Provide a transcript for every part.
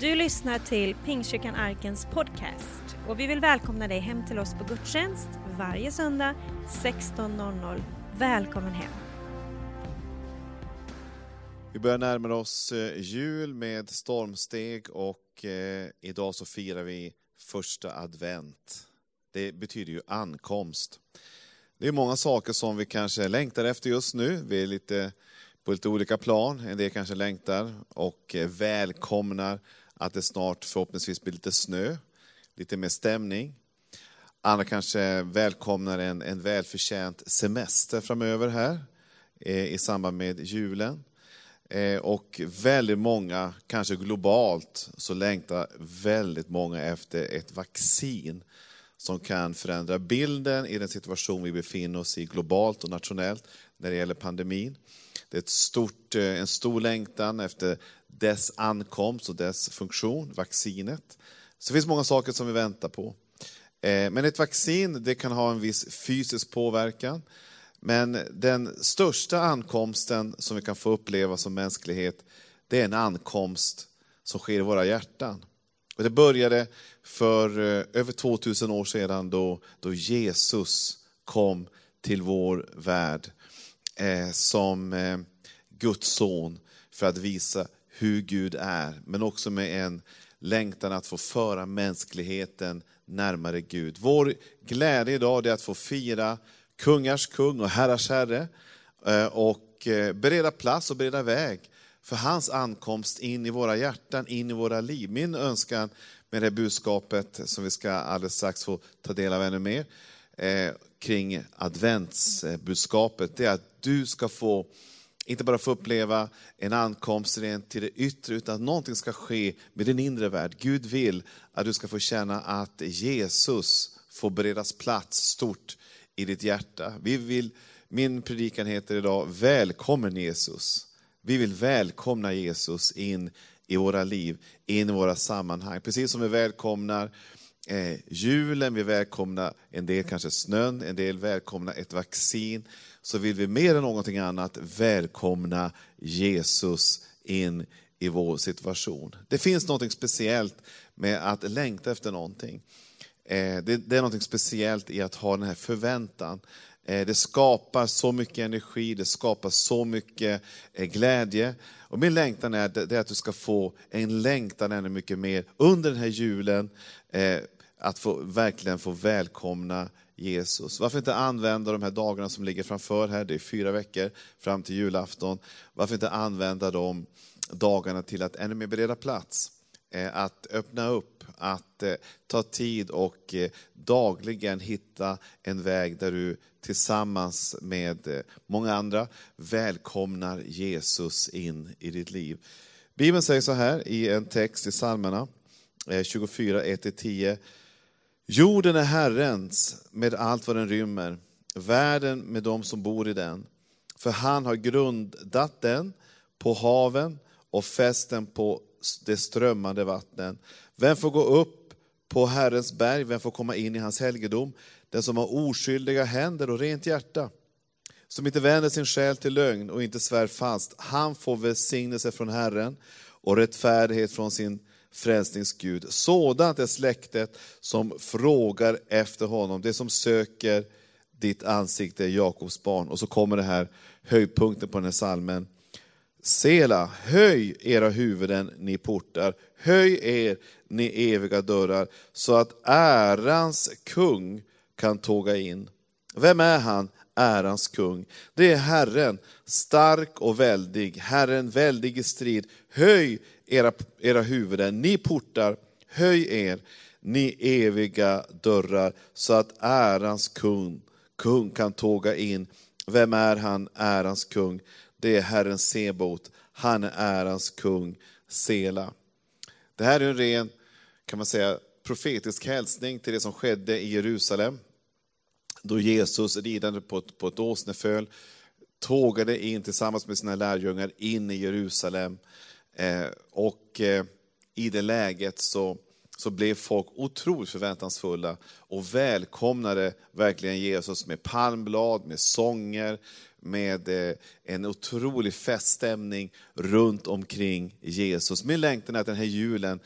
Du lyssnar till Pingstkyrkan Arkens podcast och vi vill välkomna dig hem till oss på gudstjänst varje söndag 16.00. Välkommen hem! Vi börjar närma oss eh, jul med stormsteg och eh, idag så firar vi första advent. Det betyder ju ankomst. Det är många saker som vi kanske längtar efter just nu. Vi är lite på lite olika plan. En del kanske längtar och eh, välkomnar att det snart förhoppningsvis blir lite snö, lite mer stämning. Andra kanske välkomnar en, en välförtjänt semester framöver här eh, i samband med julen. Eh, och väldigt många, kanske globalt, så längtar väldigt många efter ett vaccin som kan förändra bilden i den situation vi befinner oss i globalt och nationellt när det gäller pandemin. Det är ett stort, eh, en stor längtan efter dess ankomst och dess funktion, vaccinet. Så det finns många saker som vi väntar på. Eh, men ett vaccin det kan ha en viss fysisk påverkan. Men den största ankomsten som vi kan få uppleva som mänsklighet, det är en ankomst som sker i våra hjärtan. Och det började för eh, över 2000 år sedan då, då Jesus kom till vår värld eh, som eh, Guds son för att visa hur Gud är, men också med en längtan att få föra mänskligheten närmare Gud. Vår glädje idag är att få fira kungars kung och herrars herre eh, och eh, bereda plats och bereda väg för hans ankomst in i våra hjärtan, in i våra liv. Min önskan med det budskapet som vi ska alldeles strax få ta del av ännu mer eh, kring adventsbudskapet, det är att du ska få inte bara få uppleva en ankomst rent till det yttre, utan att någonting ska ske med din inre värld. Gud vill att du ska få känna att Jesus får beredas plats stort i ditt hjärta. Vi vill, min predikan heter idag Välkommen Jesus. Vi vill välkomna Jesus in i våra liv, in i våra sammanhang. Precis som vi välkomnar eh, julen, vi välkomnar en del kanske snön, en del välkomnar ett vaccin, så vill vi mer än någonting annat välkomna Jesus in i vår situation. Det finns något speciellt med att längta efter någonting. Eh, det är något speciellt i att ha den här förväntan. Eh, det skapar så mycket energi, det skapar så mycket eh, glädje. Och min längtan är att du ska få en längtan ännu mycket mer under den här julen, eh, att få, verkligen få välkomna Jesus. Varför inte använda de här dagarna som ligger framför här, det är fyra veckor fram till julafton. Varför inte använda de dagarna till att ännu mer bereda plats? Eh, att öppna upp, att eh, ta tid och eh, dagligen hitta en väg där du tillsammans med många andra välkomnar Jesus in i ditt liv. Bibeln säger så här i en text i psalmerna 24, 1-10. Jorden är Herrens med allt vad den rymmer, världen med dem som bor i den. För han har grundat den på haven och fäst den på de strömmande vattnen. Vem får gå upp på Herrens berg, vem får komma in i hans helgedom? Den som har oskyldiga händer och rent hjärta, som inte vänder sin själ till lögn och inte svär fast, han får välsignelse från Herren och rättfärdighet från sin frälsningsgud. Sådant är släktet som frågar efter honom, det som söker ditt ansikte, Jakobs barn. Och så kommer det här höjdpunkten på den här salmen. Sela, höj era huvuden, ni portar, höj er, ni eviga dörrar, så att ärans kung kan tåga in. Vem är han, ärans kung? Det är Herren, stark och väldig, Herren väldig i strid. Höj era, era huvuden, ni portar, höj er, ni eviga dörrar, så att ärans kung, kung kan tåga in. Vem är han, ärans kung? Det är Herren Sebot, han är ärans kung, Sela. Det här är en ren, kan man säga, profetisk hälsning till det som skedde i Jerusalem. Då Jesus, ridande på ett, på ett åsneföl, tågade in tillsammans med sina lärjungar in i Jerusalem. Eh, och eh, i det läget så, så blev folk otroligt förväntansfulla och välkomnade verkligen Jesus med palmblad, med sånger, med eh, en otrolig feststämning runt omkring Jesus. Min längtan är att den här julen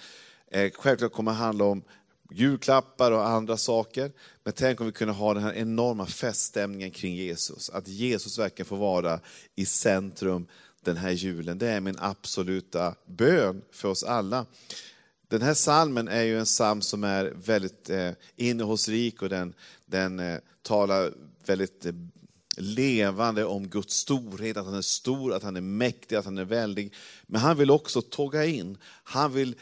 eh, självklart kommer att handla om julklappar och andra saker. Men tänk om vi kunde ha den här enorma feststämningen kring Jesus. Att Jesus verkligen får vara i centrum den här julen. Det är min absoluta bön för oss alla. Den här salmen är ju en psalm som är väldigt eh, innehållsrik och den, den eh, talar väldigt eh, levande om Guds storhet, att han är stor, att han är mäktig, att han är väldig. Men han vill också tåga in, han vill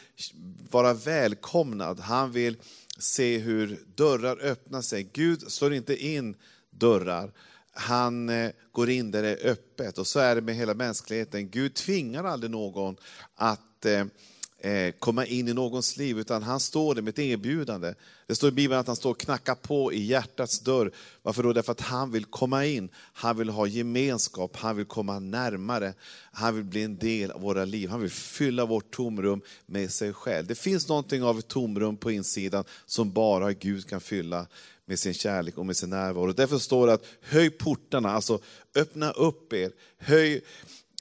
vara välkomnad, han vill se hur dörrar öppnar sig. Gud slår inte in dörrar, han eh, går in där det är öppet. Och så är det med hela mänskligheten. Gud tvingar aldrig någon att eh, Eh, komma in i någons liv, utan han står där med ett erbjudande. Det står i Bibeln att han står och knackar på i hjärtats dörr. Varför då? Därför att han vill komma in, han vill ha gemenskap, han vill komma närmare. Han vill bli en del av våra liv, han vill fylla vårt tomrum med sig själv. Det finns någonting av ett tomrum på insidan som bara Gud kan fylla med sin kärlek och med sin närvaro. Därför står det att höj portarna, alltså öppna upp er, höj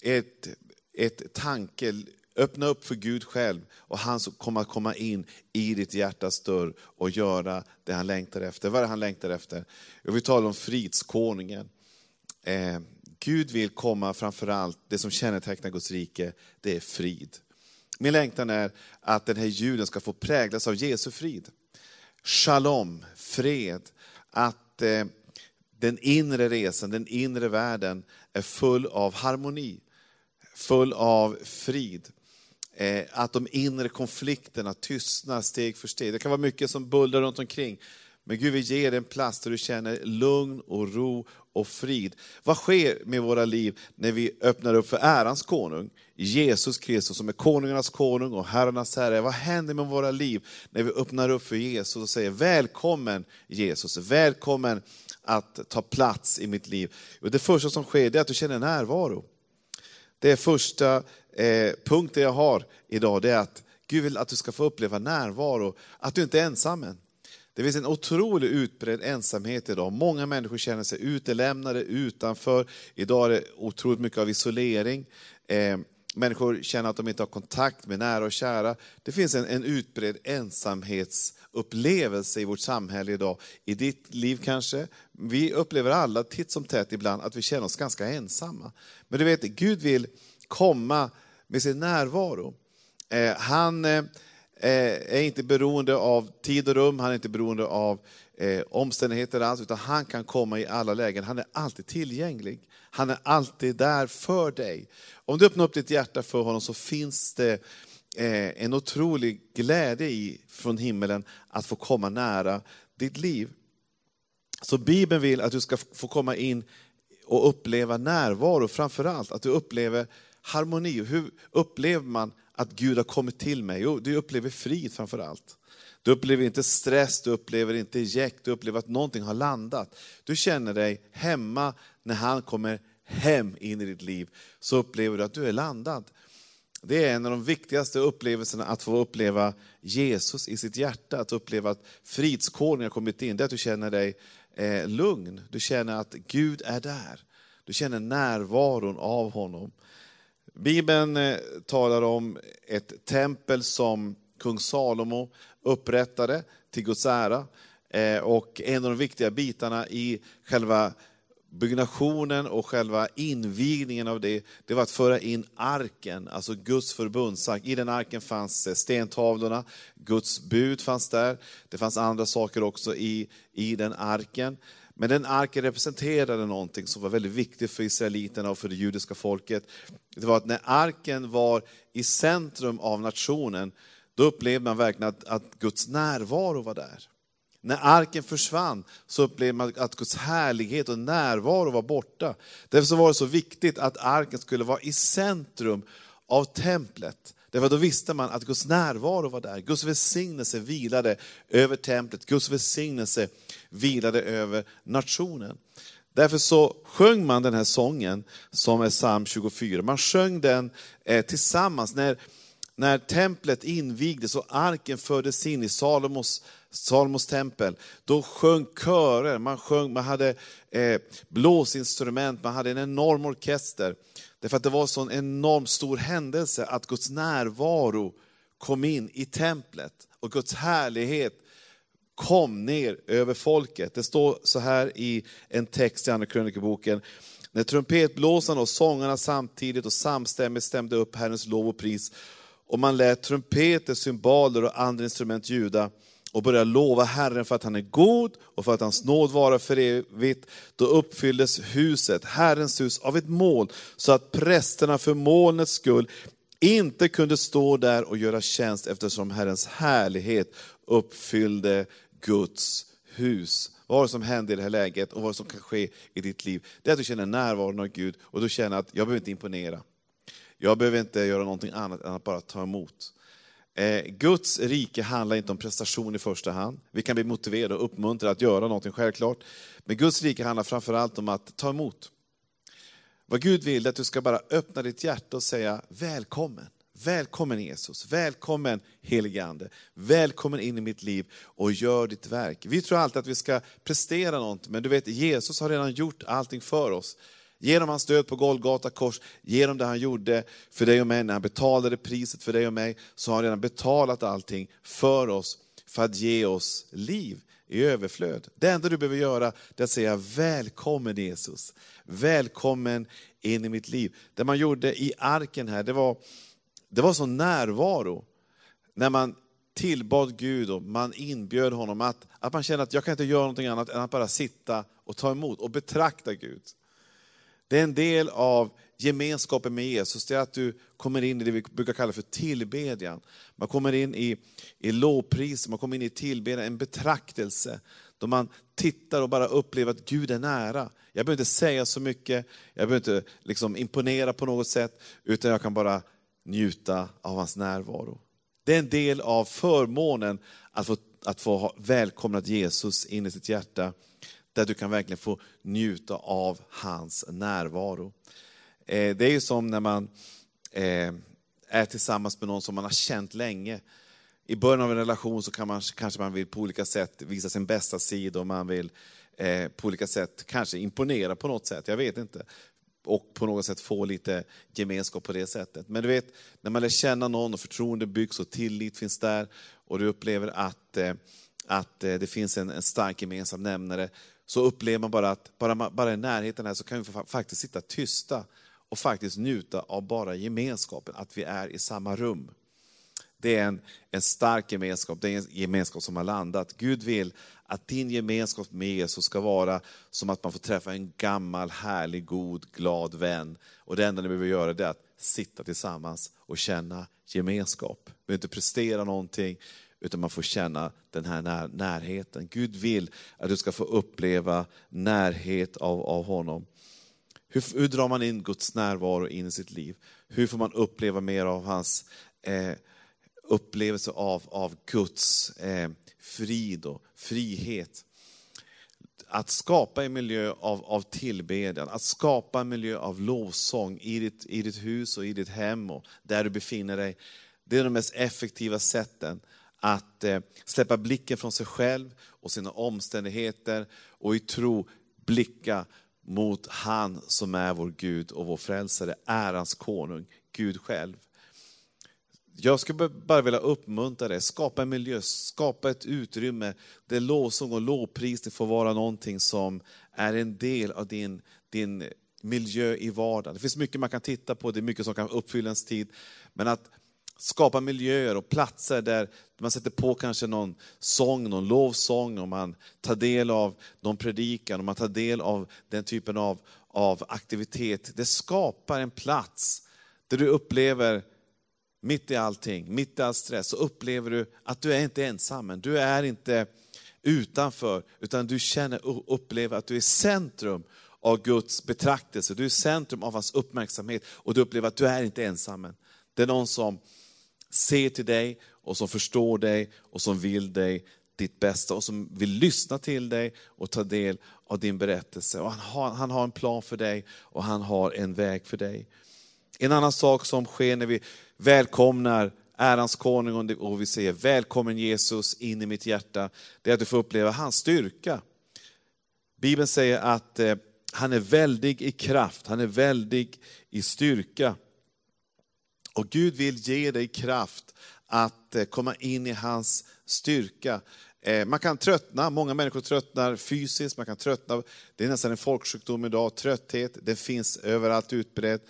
ett, ett tanke, öppna upp för Gud själv och han kommer att komma in i ditt hjärtas dörr och göra det han längtar efter. Vad är det han längtar efter? Jag vill tala om fridskonungen. Eh, Gud vill komma framför allt, det som kännetecknar Guds rike, det är frid. Min längtan är att den här julen ska få präglas av Jesu frid shalom, fred, att eh, den inre resan, den inre världen är full av harmoni, full av frid. Eh, att de inre konflikterna tystnar steg för steg. Det kan vara mycket som bullrar runt omkring, men Gud vill ge dig en plats där du känner lugn och ro och frid. Vad sker med våra liv när vi öppnar upp för ärans konung, Jesus Kristus som är konungarnas konung och herrarnas herre? Vad händer med våra liv när vi öppnar upp för Jesus och säger välkommen Jesus, välkommen att ta plats i mitt liv? Och det första som sker är att du känner närvaro. Det första eh, punkten jag har idag, det är att Gud vill att du ska få uppleva närvaro, att du inte är ensam än. Det finns en otroligt utbredd ensamhet idag. Många människor känner sig utelämnade, utanför. Idag är det otroligt mycket av isolering. Eh, människor känner att de inte har kontakt med nära och kära. Det finns en, en utbredd ensamhetsupplevelse i vårt samhälle idag. I ditt liv kanske. Vi upplever alla titt som tätt ibland att vi känner oss ganska ensamma. Men du vet, Gud vill komma med sin närvaro. Eh, han... Eh, eh är inte beroende av tid och rum, han är inte beroende av eh, omständigheter alls, utan han kan komma i alla lägen. Han är alltid tillgänglig. Han är alltid där för dig. Om du öppnar upp ditt hjärta för honom så finns det eh, en otrolig glädje i, från himmelen att få komma nära ditt liv. Så Bibeln vill att du ska få komma in och uppleva närvaro, framför allt att du upplever harmoni. Hur upplever man att Gud har kommit till mig? Jo, du upplever frid framför allt. Du upplever inte stress, du upplever inte jäkt, du upplever att någonting har landat. Du känner dig hemma när han kommer hem in i ditt liv. Så upplever du att du är landad. Det är en av de viktigaste upplevelserna att få uppleva Jesus i sitt hjärta, att uppleva att fridskonungen har kommit in. Det är att du känner dig eh, lugn, du känner att Gud är där. Du känner närvaron av honom. Bibeln eh, talar om ett tempel som kung Salomo upprättade till Guds ära. Eh, och en av de viktiga bitarna i själva byggnationen och själva invigningen av det, det var att föra in arken, alltså Guds förbundsark. I den arken fanns eh, stentavlorna, Guds bud fanns där. Det fanns andra saker också i, i den arken. Men den arken representerade någonting som var väldigt viktigt för israeliterna och för det judiska folket. Det var att när arken var i centrum av nationen, då upplevde man verkligen att, att Guds närvaro var där. När arken försvann så upplevde man att Guds härlighet och närvaro var borta. Därför var det så viktigt att arken skulle vara i centrum av templet. Därför då visste man att Guds närvaro var där. Guds välsignelse vilade över templet, Guds välsignelse vilade över nationen. Därför så sjöng man den här sången som är psalm 24. Man sjöng den eh, tillsammans när, när templet invigdes och arken fördes in i Salomos, Salomos tempel, då sjöng körer, man, sjöng, man hade eh, blåsinstrument, man hade en enorm orkester. Därför att det var en sån enormt stor händelse att Guds närvaro kom in i templet och Guds härlighet kom ner över folket. Det står så här i en text i Andra krönikeboken. När trumpetblåsarna och sångarna samtidigt och samstämmigt stämde upp Herrens lov och pris och man lät trumpeter, symboler och andra instrument ljuda och började lova Herren för att han är god och för att hans nåd varar för evigt, då uppfylldes huset, Herrens hus, av ett mål, så att prästerna för molnets skull inte kunde stå där och göra tjänst eftersom Herrens härlighet uppfyllde Guds hus. Vad var det som hände i det här läget och vad som kan ske i ditt liv? Det är att du känner närvaron av Gud och du känner att jag behöver inte imponera. Jag behöver inte göra någonting annat än att bara ta emot. Eh, Guds rike handlar inte om prestation i första hand. Vi kan bli motiverade och uppmuntrade att göra någonting, självklart. Men Guds rike handlar framförallt om att ta emot. Vad Gud vill är att du ska bara öppna ditt hjärta och säga välkommen. Välkommen Jesus, välkommen helige Ande, välkommen in i mitt liv och gör ditt verk. Vi tror alltid att vi ska prestera något, men du vet Jesus har redan gjort allting för oss. Genom hans död på Golgata kors, genom det han gjorde för dig och mig, när han betalade priset för dig och mig, så har han redan betalat allting för oss, för att ge oss liv i överflöd. Det enda du behöver göra är att säga välkommen Jesus, välkommen in i mitt liv. Det man gjorde i arken här, det var, det var sån närvaro. När man tillbad Gud och man inbjöd honom, att, att man känner att jag kan inte göra någonting annat än att bara sitta och ta emot och betrakta Gud. Det är en del av gemenskapen med Jesus, det är att du kommer in i det vi brukar kalla för tillbedjan. Man kommer in i, i lovpris, man kommer in i tillbedjan, en betraktelse. Då man tittar och bara upplever att Gud är nära. Jag behöver inte säga så mycket, jag behöver inte liksom imponera på något sätt, utan jag kan bara njuta av hans närvaro. Det är en del av förmånen att få, att få välkomnat Jesus in i sitt hjärta där du kan verkligen få njuta av hans närvaro. Eh, det är ju som när man eh, är tillsammans med någon som man har känt länge. I början av en relation så kan man, kanske man vill på olika sätt visa sin bästa sida och man vill eh, på olika sätt kanske imponera på något sätt, jag vet inte. Och på något sätt få lite gemenskap på det sättet. Men du vet, när man lär känna någon och förtroende byggs och tillit finns där och du upplever att, att det finns en, en stark gemensam nämnare, så upplever man bara att bara, bara i närheten här så kan vi faktiskt sitta tysta och faktiskt njuta av bara gemenskapen, att vi är i samma rum. Det är en, en stark gemenskap, det är en gemenskap som har landat. Gud vill att din gemenskap med Jesus ska vara som att man får träffa en gammal, härlig, god, glad vän. Och det enda ni behöver göra är att sitta tillsammans och känna gemenskap. Du behöver inte prestera någonting, utan man får känna den här när, närheten. Gud vill att du ska få uppleva närhet av, av honom. Hur, hur drar man in Guds närvaro in i sitt liv? Hur får man uppleva mer av hans eh, upplevelse av, av Guds eh, frid och frihet? Att skapa en miljö av, av tillbedjan, att skapa en miljö av lovsång i ditt, i ditt hus och i ditt hem och där du befinner dig. Det är de mest effektiva sätten att eh, släppa blicken från sig själv och sina omständigheter och i tro blicka mot han som är vår Gud och vår frälsare, ärans konung, Gud själv. Jag skulle bara vilja uppmuntra dig, skapa en miljö, skapa ett utrymme där lovsång och lovprisning får vara någonting som är en del av din, din miljö i vardagen. Det finns mycket man kan titta på, det är mycket som kan uppfylla ens tid. Men att skapa miljöer och platser där man sätter på kanske någon sång, någon lovsång, och man tar del av någon predikan, och man tar del av den typen av, av aktivitet. Det skapar en plats där du upplever, mitt i allting, mitt i all stress, så upplever du att du är inte ensam, du är inte utanför, utan du känner och upplever att du är centrum av Guds betraktelse, du är centrum av hans uppmärksamhet och du upplever att du är inte ensam. Det är någon som ser till dig och som förstår dig och som vill dig ditt bästa och som vill lyssna till dig och ta del av din berättelse. Och han, har, han har en plan för dig och han har en väg för dig. En annan sak som sker när vi välkomnar ärans konung och vi säger välkommen Jesus in i mitt hjärta, det är att du får uppleva hans styrka. Bibeln säger att eh, han är väldig i kraft, han är väldig i styrka. Och Gud vill ge dig kraft att eh, komma in i hans styrka. Eh, man kan tröttna, många människor tröttnar fysiskt, man kan tröttna, det är nästan en folksjukdom idag, trötthet, det finns överallt utbrett.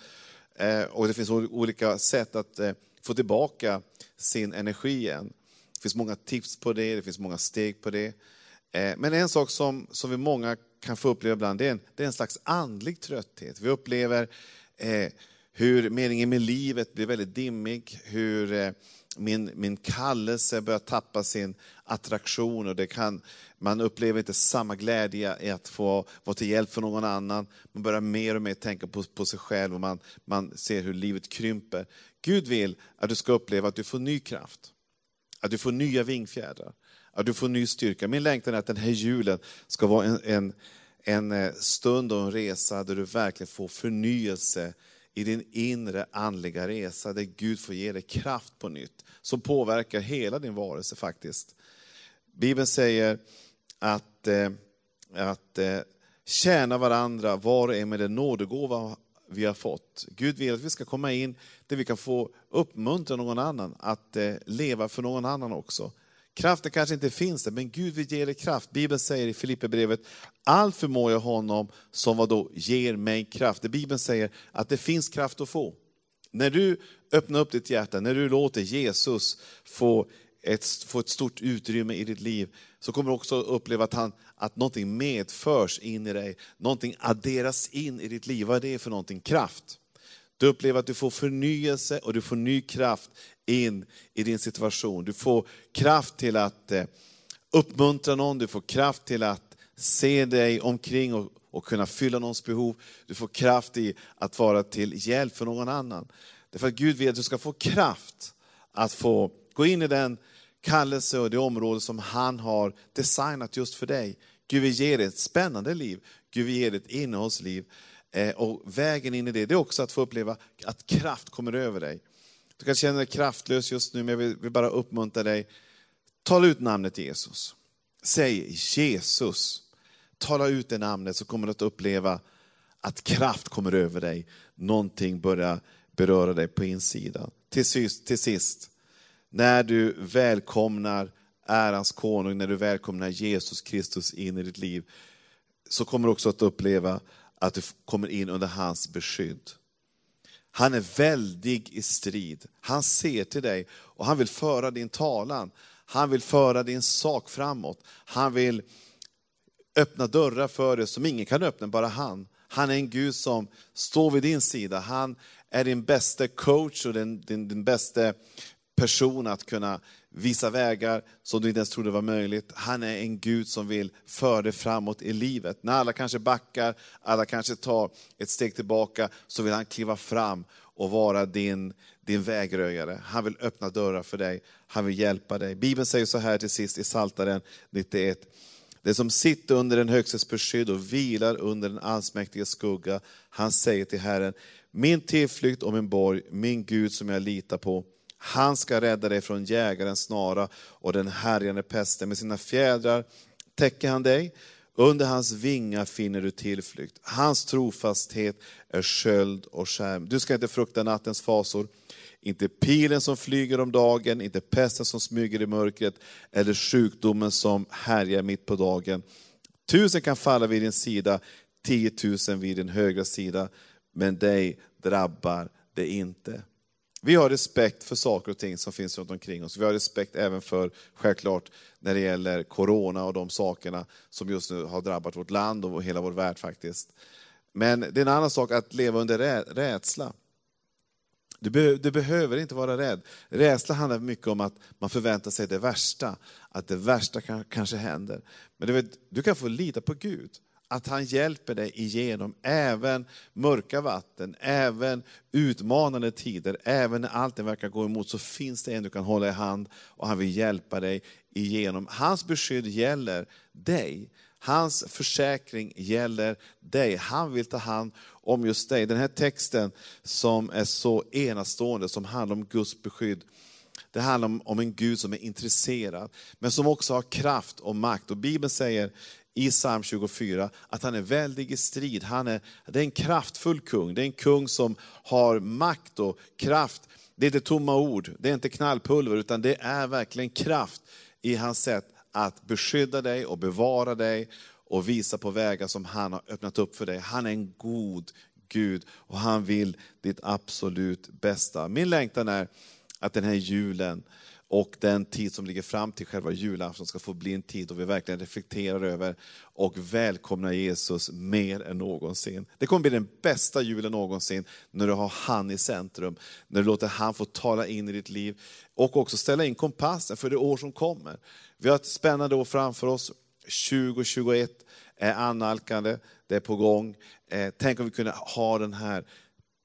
Eh, och det finns olika sätt att få tillbaka sin energi igen. Det finns många tips på det, det finns många steg på det. Men en sak som, som vi många kan få uppleva ibland, det är en, det är en slags andlig trötthet. Vi upplever eh, hur meningen med livet blir väldigt dimmig, hur eh, min, min kallelse börjar tappa sin attraktion och det kan, man upplever inte samma glädje i att få vara till hjälp för någon annan. Man börjar mer och mer tänka på, på sig själv och man, man ser hur livet krymper. Gud vill att du ska uppleva att du får ny kraft, att du får nya vingfjädrar, att du får ny styrka. Min längtan är att den här julen ska vara en, en, en eh, stund och en resa där du verkligen får förnyelse i din inre andliga resa, där Gud får ge dig kraft på nytt, som påverkar hela din varelse faktiskt. Bibeln säger att, eh, att eh, tjäna varandra, var och en med den nådegåva vi har fått. Gud vill att vi ska komma in där vi kan få uppmuntra någon annan att eh, leva för någon annan också. Kraften kanske inte finns där, men Gud vill ge dig kraft. Bibeln säger i Filipperbrevet, allt förmår jag honom som vad då ger mig kraft. Det Bibeln säger att det finns kraft att få. När du öppnar upp ditt hjärta, när du låter Jesus få ett, få ett stort utrymme i ditt liv, så kommer du också uppleva att, han, att någonting medförs in i dig. Någonting adderas in i ditt liv. Vad är det för någonting? Kraft. Du upplever att du får förnyelse och du får ny kraft in i din situation. Du får kraft till att eh, uppmuntra någon, du får kraft till att se dig omkring och, och kunna fylla någons behov. Du får kraft i att vara till hjälp för någon annan. Därför att Gud vill att du ska få kraft att få gå in i den kallelse och det område som han har designat just för dig. Gud vill ge dig ett spännande liv, Gud vill ge dig ett innehållsliv. Eh, och vägen in i det, det är också att få uppleva att kraft kommer över dig. Du kanske känner dig kraftlös just nu, men jag vill bara uppmuntra dig. Tala ut namnet Jesus. Säg Jesus. Tala ut det namnet så kommer du att uppleva att kraft kommer över dig. Någonting börjar beröra dig på insidan. Till sist, till sist när du välkomnar ärans konung, när du välkomnar Jesus Kristus in i ditt liv, så kommer du också att uppleva att du kommer in under hans beskydd. Han är väldig i strid. Han ser till dig och han vill föra din talan. Han vill föra din sak framåt. Han vill öppna dörrar för dig som ingen kan öppna, bara han. Han är en Gud som står vid din sida. Han är din bästa coach och din, din, din bästa person att kunna visa vägar som du inte ens trodde var möjligt. Han är en Gud som vill föra dig framåt i livet. När alla kanske backar, alla kanske tar ett steg tillbaka, så vill han kliva fram och vara din, din vägröjare. Han vill öppna dörrar för dig, han vill hjälpa dig. Bibeln säger så här till sist i Psaltaren 91. Det som sitter under den högstes beskydd och vilar under den allsmäktiga skugga, han säger till Herren, min tillflykt och min borg, min Gud som jag litar på. Han ska rädda dig från jägarens snara och den härjande pesten. Med sina fjädrar täcker han dig. Under hans vingar finner du tillflykt. Hans trofasthet är sköld och skärm. Du ska inte frukta nattens fasor, inte pilen som flyger om dagen, inte pesten som smyger i mörkret, eller sjukdomen som härjar mitt på dagen. Tusen kan falla vid din sida, tiotusen vid din högra sida, men dig drabbar det inte. Vi har respekt för saker och ting som finns runt omkring oss. Vi har respekt även för, självklart, när det gäller corona och de sakerna som just nu har drabbat vårt land och hela vår värld faktiskt. Men det är en annan sak att leva under rädsla. Du, be du, behöver inte vara rädd. Rädsla handlar mycket om att man förväntar sig det värsta, att det värsta kan, kanske händer. Men du, vet, du kan få lita på Gud att han hjälper dig igenom även mörka vatten, även utmanande tider, även när allt verkar gå emot, så finns det en du kan hålla i hand och han vill hjälpa dig igenom. Hans beskydd gäller dig. Hans försäkring gäller dig. Han vill ta hand om just dig. Den här texten som är så enastående, som handlar om Guds beskydd, Det handlar om, en Gud som är intresserad, men som också har kraft och makt. Och Bibeln säger i psalm 24 att han är väldig i strid. Han är, det är en kraftfull kung, det är en kung som har makt och kraft. Det är inte tomma ord, det är inte knallpulver, utan det är verkligen kraft i hans sätt att beskydda dig och bevara dig och visa på vägar som han har öppnat upp för dig. Han är en god Gud och han vill ditt absolut bästa. Min längtan är att den här julen och den tid som ligger fram till själva julafton ska få bli en tid då vi verkligen reflekterar över och välkomnar Jesus mer än någonsin. Det kommer bli den bästa julen någonsin när du har han i centrum, när du låter han få tala in i ditt liv och också ställa in kompassen för det år som kommer. Vi har ett spännande år framför oss, 2021 är annalkande, det är på gång. Eh, tänk om vi kunde ha den här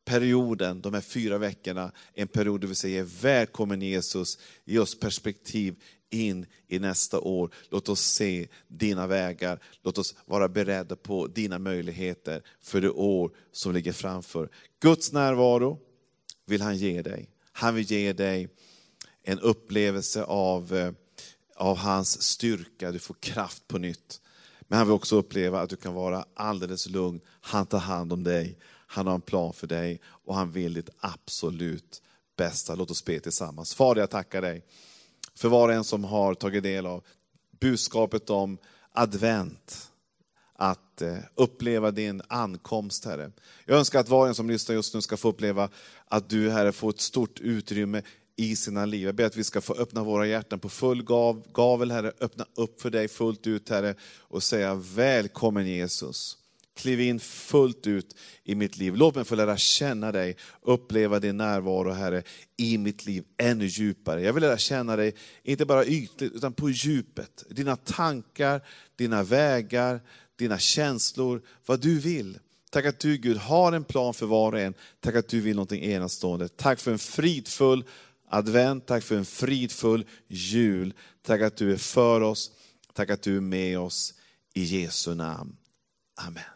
perioden, de här fyra veckorna, en period där vi säger välkommen Jesus, ge oss perspektiv in i nästa år. Låt oss se dina vägar, låt oss vara beredda på dina möjligheter för det år som ligger framför. Guds närvaro vill han ge dig. Han vill ge dig en upplevelse av, eh, av hans styrka, du får kraft på nytt. Men han vill också uppleva att du kan vara alldeles lugn. Han tar hand om dig, han har en plan för dig och han vill ditt absolut bästa. Låt oss be tillsammans. Fader, jag tackar dig för var och en som har tagit del av budskapet om advent. Att eh, uppleva din ankomst, Herre. Jag önskar att var och en som lyssnar just nu ska få uppleva att du, Herre, får ett stort utrymme i sina liv. Jag ber att vi ska få öppna våra hjärtan på full gav, gavel, Herre. Öppna upp för dig fullt ut, Herre, och säga välkommen Jesus. Kliv in fullt ut i mitt liv. Låt mig få lära känna dig, uppleva din närvaro, Herre, i mitt liv ännu djupare. Jag vill lära känna dig, inte bara ytligt, utan på djupet. Dina tankar, dina vägar, dina känslor, vad du vill. Tack att du Gud har en plan för var och en. Tack att du vill någonting enastående. Tack för en fridfull advent. Tack för en fridfull jul. Tack att du är för oss. Tack att du är med oss. I Jesu namn. Amen.